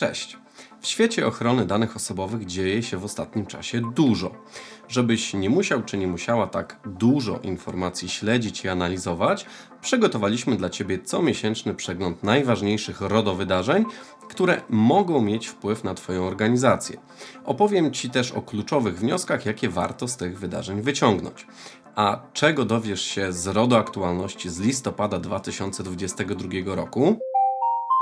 Cześć. W świecie ochrony danych osobowych dzieje się w ostatnim czasie dużo. Żebyś nie musiał czy nie musiała tak dużo informacji śledzić i analizować, przygotowaliśmy dla Ciebie comiesięczny przegląd najważniejszych RODO wydarzeń, które mogą mieć wpływ na Twoją organizację. Opowiem Ci też o kluczowych wnioskach, jakie warto z tych wydarzeń wyciągnąć. A czego dowiesz się z RODO aktualności z listopada 2022 roku?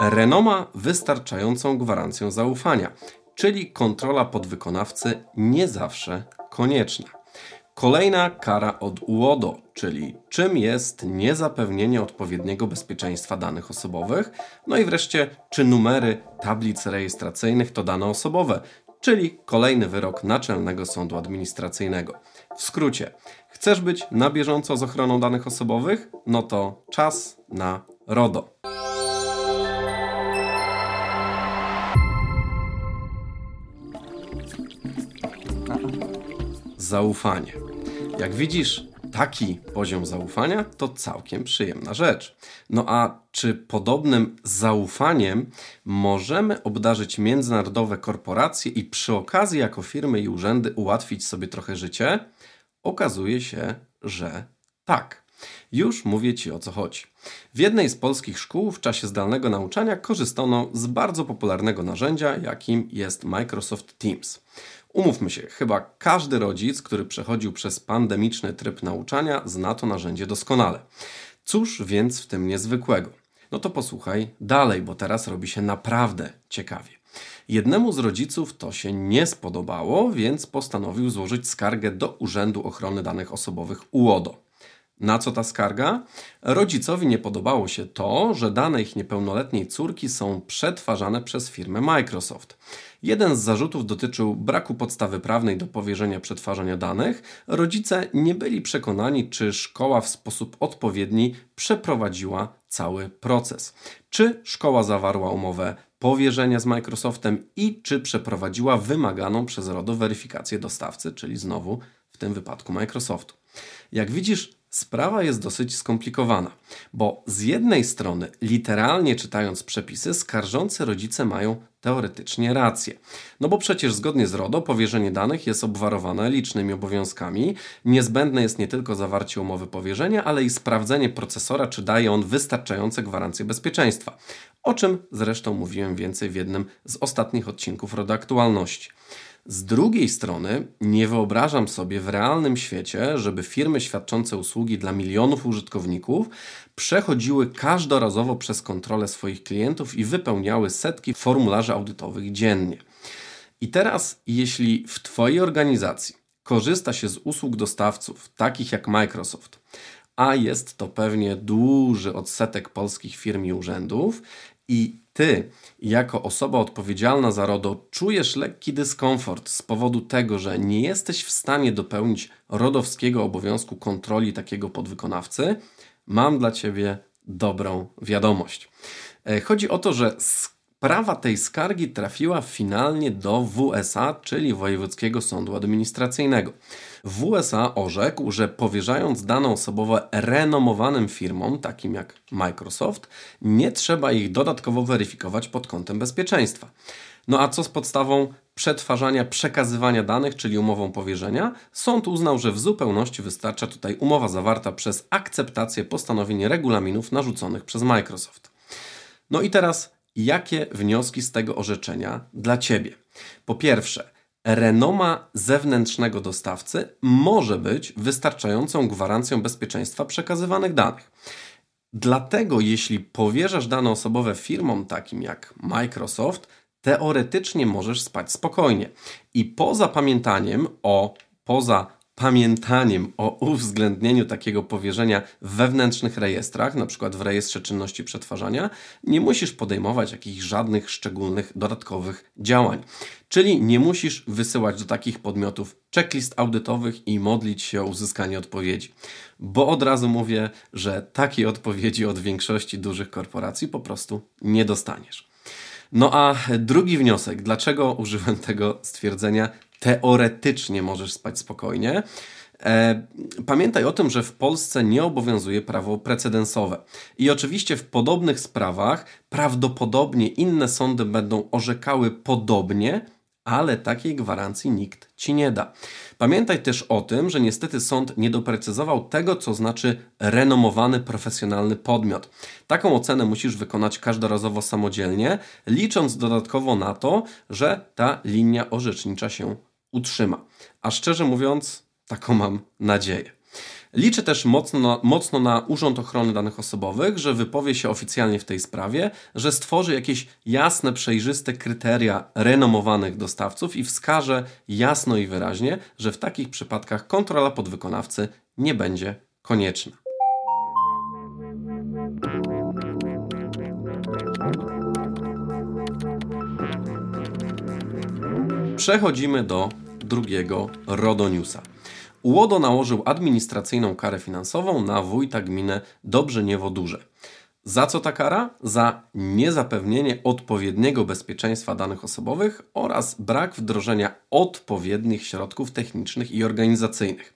Renoma wystarczającą gwarancją zaufania, czyli kontrola podwykonawcy nie zawsze konieczna. Kolejna kara od UODO, czyli czym jest niezapewnienie odpowiedniego bezpieczeństwa danych osobowych. No i wreszcie, czy numery tablic rejestracyjnych to dane osobowe, czyli kolejny wyrok Naczelnego Sądu Administracyjnego. W skrócie, chcesz być na bieżąco z ochroną danych osobowych? No to czas na RODO. Zaufanie. Jak widzisz, taki poziom zaufania to całkiem przyjemna rzecz. No a czy podobnym zaufaniem możemy obdarzyć międzynarodowe korporacje i przy okazji jako firmy i urzędy ułatwić sobie trochę życie? Okazuje się, że tak. Już mówię Ci o co chodzi. W jednej z polskich szkół w czasie zdalnego nauczania korzystano z bardzo popularnego narzędzia, jakim jest Microsoft Teams. Umówmy się, chyba każdy rodzic, który przechodził przez pandemiczny tryb nauczania, zna to narzędzie doskonale. Cóż więc w tym niezwykłego? No to posłuchaj dalej, bo teraz robi się naprawdę ciekawie. Jednemu z rodziców to się nie spodobało, więc postanowił złożyć skargę do Urzędu Ochrony Danych Osobowych UODO. Na co ta skarga? Rodzicowi nie podobało się to, że dane ich niepełnoletniej córki są przetwarzane przez firmę Microsoft. Jeden z zarzutów dotyczył braku podstawy prawnej do powierzenia przetwarzania danych. Rodzice nie byli przekonani, czy szkoła w sposób odpowiedni przeprowadziła cały proces. Czy szkoła zawarła umowę powierzenia z Microsoftem i czy przeprowadziła wymaganą przez RODO weryfikację dostawcy, czyli znowu w tym wypadku Microsoftu. Jak widzisz, Sprawa jest dosyć skomplikowana, bo z jednej strony, literalnie czytając przepisy, skarżący rodzice mają teoretycznie rację. No bo przecież zgodnie z RODO powierzenie danych jest obwarowane licznymi obowiązkami. Niezbędne jest nie tylko zawarcie umowy powierzenia, ale i sprawdzenie procesora, czy daje on wystarczające gwarancje bezpieczeństwa. O czym zresztą mówiłem więcej w jednym z ostatnich odcinków RODO Aktualności. Z drugiej strony, nie wyobrażam sobie w realnym świecie, żeby firmy świadczące usługi dla milionów użytkowników przechodziły każdorazowo przez kontrolę swoich klientów i wypełniały setki formularzy audytowych dziennie. I teraz, jeśli w Twojej organizacji korzysta się z usług dostawców takich jak Microsoft, a jest to pewnie duży odsetek polskich firm i urzędów, i ty, jako osoba odpowiedzialna za RODO, czujesz lekki dyskomfort z powodu tego, że nie jesteś w stanie dopełnić rodowskiego obowiązku kontroli takiego podwykonawcy, mam dla ciebie dobrą wiadomość. E, chodzi o to, że Sprawa tej skargi trafiła finalnie do WSA, czyli Wojewódzkiego Sądu Administracyjnego. WSA orzekł, że powierzając dane osobowe renomowanym firmom, takim jak Microsoft, nie trzeba ich dodatkowo weryfikować pod kątem bezpieczeństwa. No a co z podstawą przetwarzania, przekazywania danych, czyli umową powierzenia? Sąd uznał, że w zupełności wystarcza tutaj umowa zawarta przez akceptację postanowień regulaminów narzuconych przez Microsoft. No i teraz Jakie wnioski z tego orzeczenia dla Ciebie? Po pierwsze, renoma zewnętrznego dostawcy może być wystarczającą gwarancją bezpieczeństwa przekazywanych danych. Dlatego, jeśli powierzasz dane osobowe firmom takim jak Microsoft, teoretycznie możesz spać spokojnie. I poza pamiętaniem o, poza pamiętaniem o uwzględnieniu takiego powierzenia w wewnętrznych rejestrach, na przykład w rejestrze czynności przetwarzania, nie musisz podejmować jakichś żadnych szczególnych dodatkowych działań. Czyli nie musisz wysyłać do takich podmiotów checklist audytowych i modlić się o uzyskanie odpowiedzi. Bo od razu mówię, że takiej odpowiedzi od większości dużych korporacji po prostu nie dostaniesz. No a drugi wniosek, dlaczego użyłem tego stwierdzenia teoretycznie możesz spać spokojnie. E, pamiętaj o tym, że w Polsce nie obowiązuje prawo precedensowe. I oczywiście w podobnych sprawach prawdopodobnie inne sądy będą orzekały podobnie, ale takiej gwarancji nikt ci nie da. Pamiętaj też o tym, że niestety sąd nie doprecyzował tego, co znaczy renomowany profesjonalny podmiot. Taką ocenę musisz wykonać każdorazowo samodzielnie, licząc dodatkowo na to, że ta linia orzecznicza się utrzyma. A szczerze mówiąc, taką mam nadzieję. Liczę też mocno na, mocno na Urząd Ochrony Danych Osobowych, że wypowie się oficjalnie w tej sprawie, że stworzy jakieś jasne, przejrzyste kryteria renomowanych dostawców i wskaże jasno i wyraźnie, że w takich przypadkach kontrola podwykonawcy nie będzie konieczna. Przechodzimy do drugiego RODO-newsa. UODO nałożył administracyjną karę finansową na wójta gminy Dobrzeniewo-Duże. Za co ta kara? Za niezapewnienie odpowiedniego bezpieczeństwa danych osobowych oraz brak wdrożenia odpowiednich środków technicznych i organizacyjnych.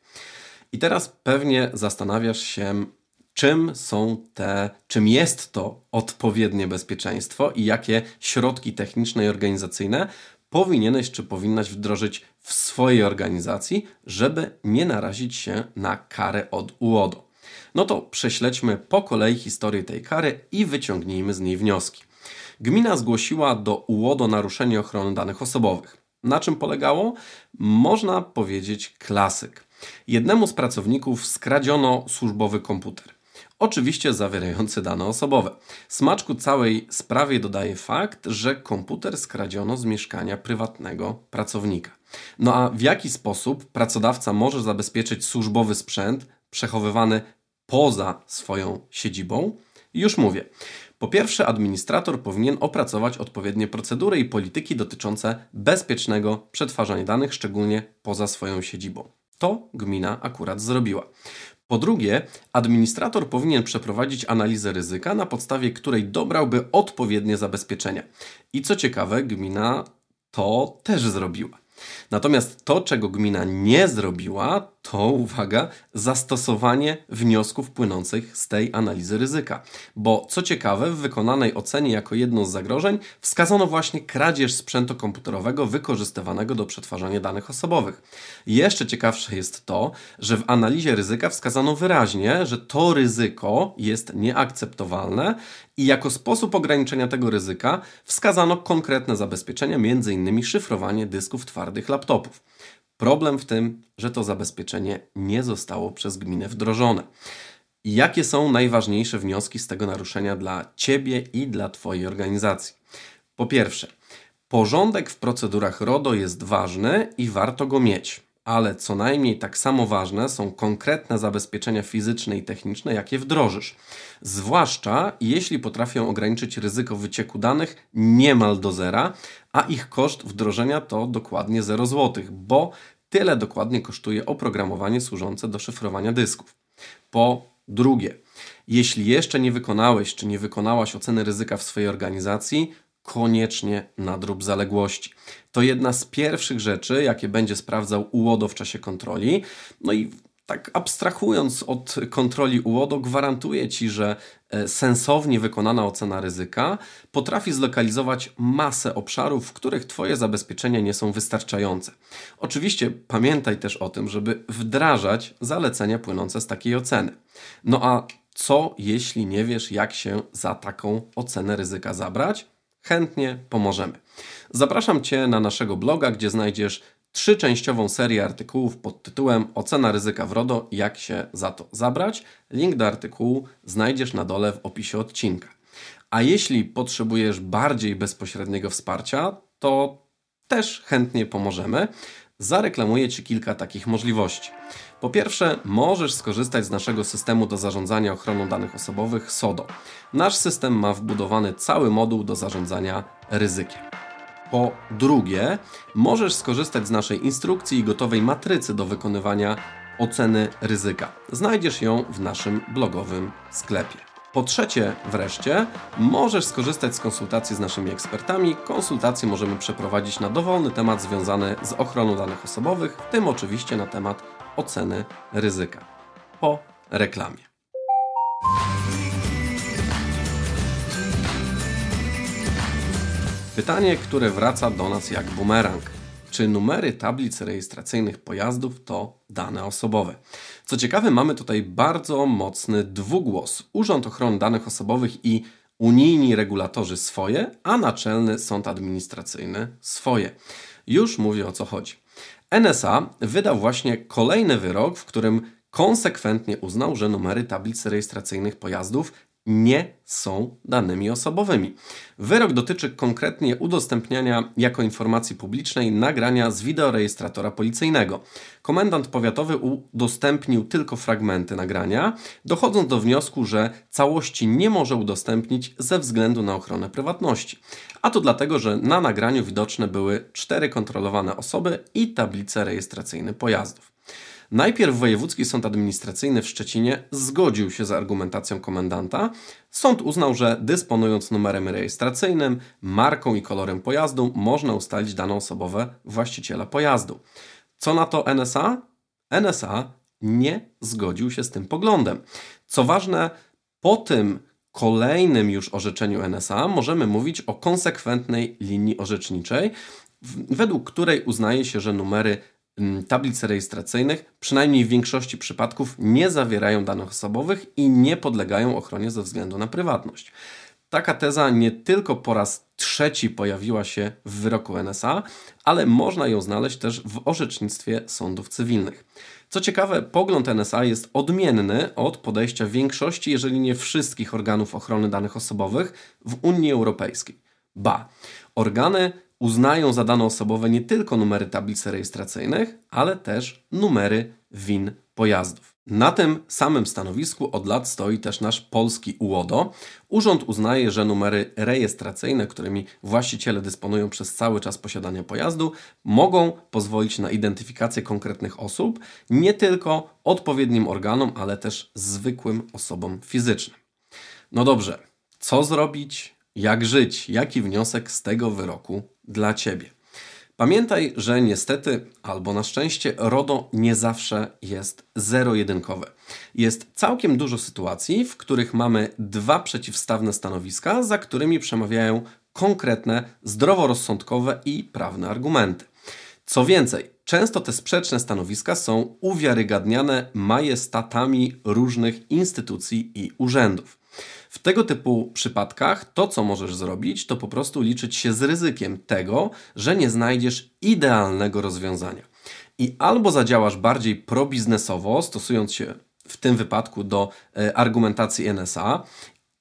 I teraz pewnie zastanawiasz się, czym są te, czym jest to odpowiednie bezpieczeństwo i jakie środki techniczne i organizacyjne powinieneś czy powinnaś wdrożyć w swojej organizacji, żeby nie narazić się na karę od UODO. No to prześledźmy po kolei historię tej kary i wyciągnijmy z niej wnioski. Gmina zgłosiła do UODO naruszenie ochrony danych osobowych. Na czym polegało? Można powiedzieć klasyk. Jednemu z pracowników skradziono służbowy komputer oczywiście zawierający dane osobowe. Smaczku całej sprawie dodaje fakt, że komputer skradziono z mieszkania prywatnego pracownika. No a w jaki sposób pracodawca może zabezpieczyć służbowy sprzęt przechowywany poza swoją siedzibą? Już mówię. Po pierwsze, administrator powinien opracować odpowiednie procedury i polityki dotyczące bezpiecznego przetwarzania danych, szczególnie poza swoją siedzibą. To gmina akurat zrobiła. Po drugie, administrator powinien przeprowadzić analizę ryzyka, na podstawie której dobrałby odpowiednie zabezpieczenia. I co ciekawe, gmina to też zrobiła. Natomiast to, czego gmina nie zrobiła, to uwaga, zastosowanie wniosków płynących z tej analizy ryzyka. Bo co ciekawe, w wykonanej ocenie jako jedno z zagrożeń wskazano właśnie kradzież sprzętu komputerowego wykorzystywanego do przetwarzania danych osobowych. Jeszcze ciekawsze jest to, że w analizie ryzyka wskazano wyraźnie, że to ryzyko jest nieakceptowalne i jako sposób ograniczenia tego ryzyka wskazano konkretne zabezpieczenia, m.in. szyfrowanie dysków twardych laptopów. Problem w tym, że to zabezpieczenie nie zostało przez gminę wdrożone. Jakie są najważniejsze wnioski z tego naruszenia dla Ciebie i dla Twojej organizacji? Po pierwsze, porządek w procedurach RODO jest ważny i warto go mieć, ale co najmniej tak samo ważne są konkretne zabezpieczenia fizyczne i techniczne, jakie wdrożysz. Zwłaszcza jeśli potrafią ograniczyć ryzyko wycieku danych niemal do zera, a ich koszt wdrożenia to dokładnie 0 zł, bo Tyle dokładnie kosztuje oprogramowanie służące do szyfrowania dysków. Po drugie, jeśli jeszcze nie wykonałeś czy nie wykonałaś oceny ryzyka w swojej organizacji, koniecznie nadrób zaległości. To jedna z pierwszych rzeczy, jakie będzie sprawdzał UODO w czasie kontroli. No i tak abstrahując od kontroli UODO, gwarantuję Ci, że e, sensownie wykonana ocena ryzyka potrafi zlokalizować masę obszarów, w których Twoje zabezpieczenia nie są wystarczające. Oczywiście pamiętaj też o tym, żeby wdrażać zalecenia płynące z takiej oceny. No a co jeśli nie wiesz, jak się za taką ocenę ryzyka zabrać? Chętnie pomożemy. Zapraszam Cię na naszego bloga, gdzie znajdziesz trzyczęściową serię artykułów pod tytułem Ocena ryzyka w RODO jak się za to zabrać. Link do artykułu znajdziesz na dole w opisie odcinka. A jeśli potrzebujesz bardziej bezpośredniego wsparcia, to też chętnie pomożemy. Zareklamuję Ci kilka takich możliwości. Po pierwsze, możesz skorzystać z naszego systemu do zarządzania ochroną danych osobowych SODO. Nasz system ma wbudowany cały moduł do zarządzania ryzykiem. Po drugie, możesz skorzystać z naszej instrukcji i gotowej matrycy do wykonywania oceny ryzyka. Znajdziesz ją w naszym blogowym sklepie. Po trzecie, wreszcie, możesz skorzystać z konsultacji z naszymi ekspertami. Konsultacje możemy przeprowadzić na dowolny temat związany z ochroną danych osobowych, w tym oczywiście na temat oceny ryzyka. Po reklamie. Pytanie, które wraca do nas jak bumerang. Czy numery tablic rejestracyjnych pojazdów to dane osobowe? Co ciekawe, mamy tutaj bardzo mocny dwugłos. Urząd Ochrony Danych Osobowych i unijni regulatorzy swoje, a Naczelny Sąd Administracyjny swoje. Już mówię o co chodzi. NSA wydał właśnie kolejny wyrok, w którym konsekwentnie uznał, że numery tablic rejestracyjnych pojazdów nie są danymi osobowymi. Wyrok dotyczy konkretnie udostępniania jako informacji publicznej nagrania z wideorejestratora policyjnego. Komendant powiatowy udostępnił tylko fragmenty nagrania, dochodząc do wniosku, że całości nie może udostępnić ze względu na ochronę prywatności. A to dlatego, że na nagraniu widoczne były cztery kontrolowane osoby i tablice rejestracyjne pojazdów. Najpierw Wojewódzki Sąd Administracyjny w Szczecinie zgodził się z argumentacją komendanta. Sąd uznał, że dysponując numerem rejestracyjnym, marką i kolorem pojazdu, można ustalić dane osobowe właściciela pojazdu. Co na to NSA? NSA nie zgodził się z tym poglądem. Co ważne, po tym kolejnym już orzeczeniu NSA możemy mówić o konsekwentnej linii orzeczniczej, według której uznaje się, że numery tablic rejestracyjnych, przynajmniej w większości przypadków, nie zawierają danych osobowych i nie podlegają ochronie ze względu na prywatność. Taka teza nie tylko po raz trzeci pojawiła się w wyroku NSA, ale można ją znaleźć też w orzecznictwie sądów cywilnych. Co ciekawe, pogląd NSA jest odmienny od podejścia większości, jeżeli nie wszystkich organów ochrony danych osobowych w Unii Europejskiej. Ba, organy uznają za dane osobowe nie tylko numery tablic rejestracyjnych, ale też numery win pojazdów. Na tym samym stanowisku od lat stoi też nasz polski UODO. Urząd uznaje, że numery rejestracyjne, którymi właściciele dysponują przez cały czas posiadania pojazdu, mogą pozwolić na identyfikację konkretnych osób, nie tylko odpowiednim organom, ale też zwykłym osobom fizycznym. No dobrze, co zrobić? Jak żyć? Jaki wniosek z tego wyroku dla Ciebie? Pamiętaj, że niestety albo na szczęście RODO nie zawsze jest zero-jedynkowe. Jest całkiem dużo sytuacji, w których mamy dwa przeciwstawne stanowiska, za którymi przemawiają konkretne, zdroworozsądkowe i prawne argumenty. Co więcej, często te sprzeczne stanowiska są uwiarygadniane majestatami różnych instytucji i urzędów. W tego typu przypadkach to, co możesz zrobić, to po prostu liczyć się z ryzykiem tego, że nie znajdziesz idealnego rozwiązania. I albo zadziałasz bardziej probiznesowo, stosując się w tym wypadku do e, argumentacji NSA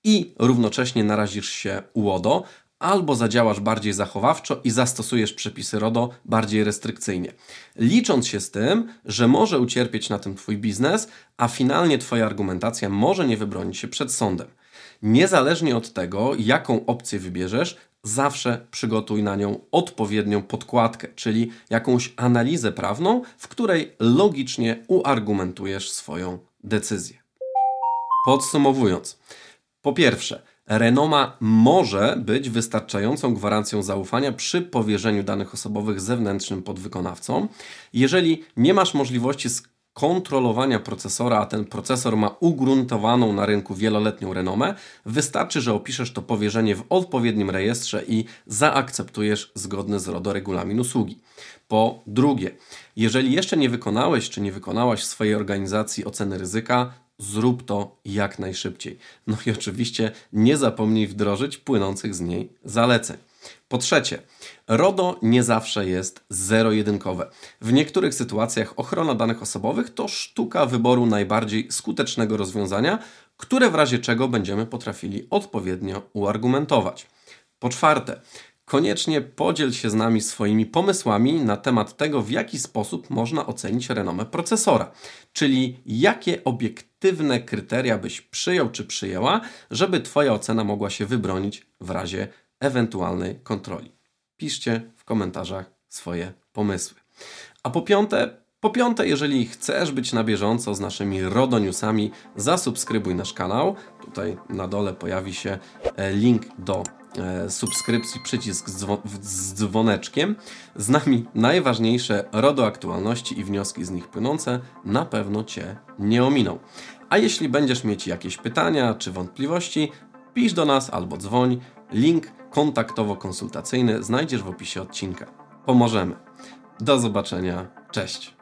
i równocześnie narazisz się UODO, albo zadziałasz bardziej zachowawczo i zastosujesz przepisy RODO bardziej restrykcyjnie. Licząc się z tym, że może ucierpieć na tym Twój biznes, a finalnie Twoja argumentacja może nie wybronić się przed sądem. Niezależnie od tego, jaką opcję wybierzesz, zawsze przygotuj na nią odpowiednią podkładkę, czyli jakąś analizę prawną, w której logicznie uargumentujesz swoją decyzję. Podsumowując, po pierwsze, renoma może być wystarczającą gwarancją zaufania przy powierzeniu danych osobowych zewnętrznym podwykonawcom. Jeżeli nie masz możliwości kontrolowania procesora, a ten procesor ma ugruntowaną na rynku wieloletnią renomę, wystarczy, że opiszesz to powierzenie w odpowiednim rejestrze i zaakceptujesz zgodny z RODO regulamin usługi. Po drugie, jeżeli jeszcze nie wykonałeś czy nie wykonałaś w swojej organizacji oceny ryzyka, zrób to jak najszybciej. No i oczywiście nie zapomnij wdrożyć płynących z niej zaleceń. Po trzecie, RODO nie zawsze jest zero-jedynkowe. W niektórych sytuacjach ochrona danych osobowych to sztuka wyboru najbardziej skutecznego rozwiązania, które w razie czego będziemy potrafili odpowiednio uargumentować. Po czwarte, koniecznie podziel się z nami swoimi pomysłami na temat tego, w jaki sposób można ocenić renomę procesora, czyli jakie obiektywne kryteria byś przyjął czy przyjęła, żeby Twoja ocena mogła się wybronić w razie ewentualnej kontroli. Piszcie w komentarzach swoje pomysły. A po piąte, Po piąte, jeżeli chcesz być na bieżąco z naszymi RODO Newsami, zasubskrybuj nasz kanał. Tutaj na dole pojawi się e, link do e, subskrypcji, przycisk z dzwoneczkiem. Z nami najważniejsze RODO aktualności i wnioski z nich płynące na pewno Cię nie ominą. A jeśli będziesz mieć jakieś pytania czy wątpliwości, pisz do nas albo dzwoń. Link kontaktowo-konsultacyjny znajdziesz w opisie odcinka. Pomożemy. Do zobaczenia. Cześć.